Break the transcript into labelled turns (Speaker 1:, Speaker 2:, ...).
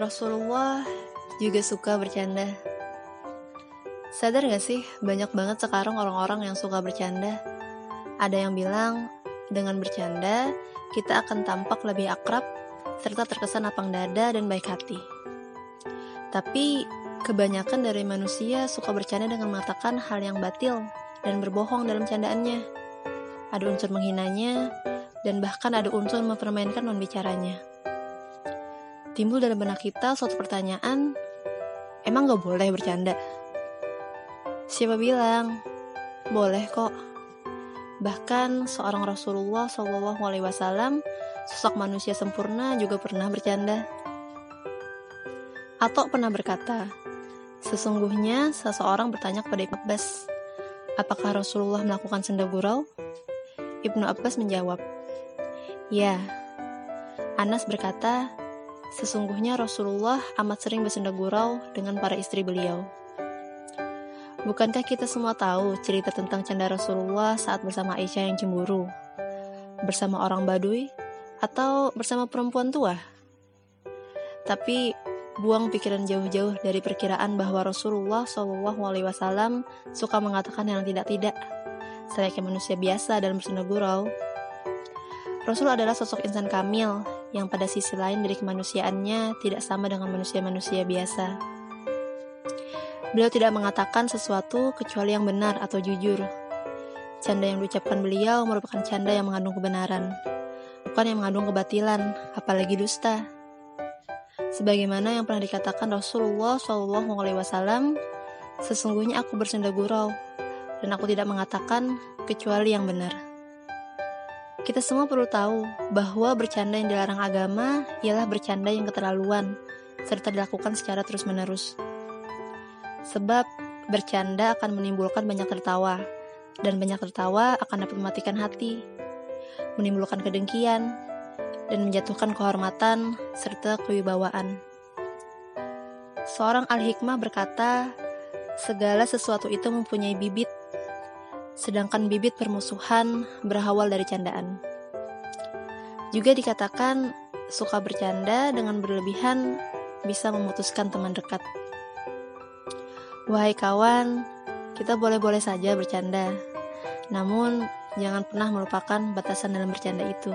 Speaker 1: Rasulullah juga suka bercanda. Sadar gak sih, banyak banget sekarang orang-orang yang suka bercanda. Ada yang bilang, dengan bercanda, kita akan tampak lebih akrab, serta terkesan lapang dada dan baik hati. Tapi, kebanyakan dari manusia suka bercanda dengan mengatakan hal yang batil dan berbohong dalam candaannya. Ada unsur menghinanya, dan bahkan ada unsur mempermainkan non bicaranya. Timbul dalam benak kita suatu pertanyaan, emang gak boleh bercanda? Siapa bilang? Boleh kok. Bahkan seorang Rasulullah Wasallam, sosok manusia sempurna juga pernah bercanda. Atau pernah berkata, sesungguhnya seseorang bertanya kepada Ibnu Abbas, apakah Rasulullah melakukan senda gurau? Ibnu Abbas menjawab, ya. Anas berkata, sesungguhnya Rasulullah amat sering bersenda gurau dengan para istri beliau. Bukankah kita semua tahu cerita tentang canda Rasulullah saat bersama Aisyah yang cemburu? Bersama orang Baduy? Atau bersama perempuan tua? Tapi buang pikiran jauh-jauh dari perkiraan bahwa Rasulullah SAW suka mengatakan yang tidak-tidak, selayaknya manusia biasa dan bersenda gurau. Rasul adalah sosok insan kamil yang pada sisi lain dari kemanusiaannya tidak sama dengan manusia-manusia biasa. Beliau tidak mengatakan sesuatu kecuali yang benar atau jujur. Canda yang diucapkan beliau merupakan canda yang mengandung kebenaran, bukan yang mengandung kebatilan, apalagi dusta. Sebagaimana yang pernah dikatakan Rasulullah SAW, sesungguhnya aku bersenda gurau, dan aku tidak mengatakan kecuali yang benar. Kita semua perlu tahu bahwa bercanda yang dilarang agama ialah bercanda yang keterlaluan, serta dilakukan secara terus-menerus. Sebab bercanda akan menimbulkan banyak tertawa, dan banyak tertawa akan dapat mematikan hati, menimbulkan kedengkian, dan menjatuhkan kehormatan serta kewibawaan. Seorang al-hikmah berkata, segala sesuatu itu mempunyai bibit, sedangkan bibit permusuhan berawal dari candaan. Juga dikatakan, suka bercanda dengan berlebihan bisa memutuskan teman dekat. Wahai kawan, kita boleh-boleh saja bercanda. Namun, jangan pernah melupakan batasan dalam bercanda itu.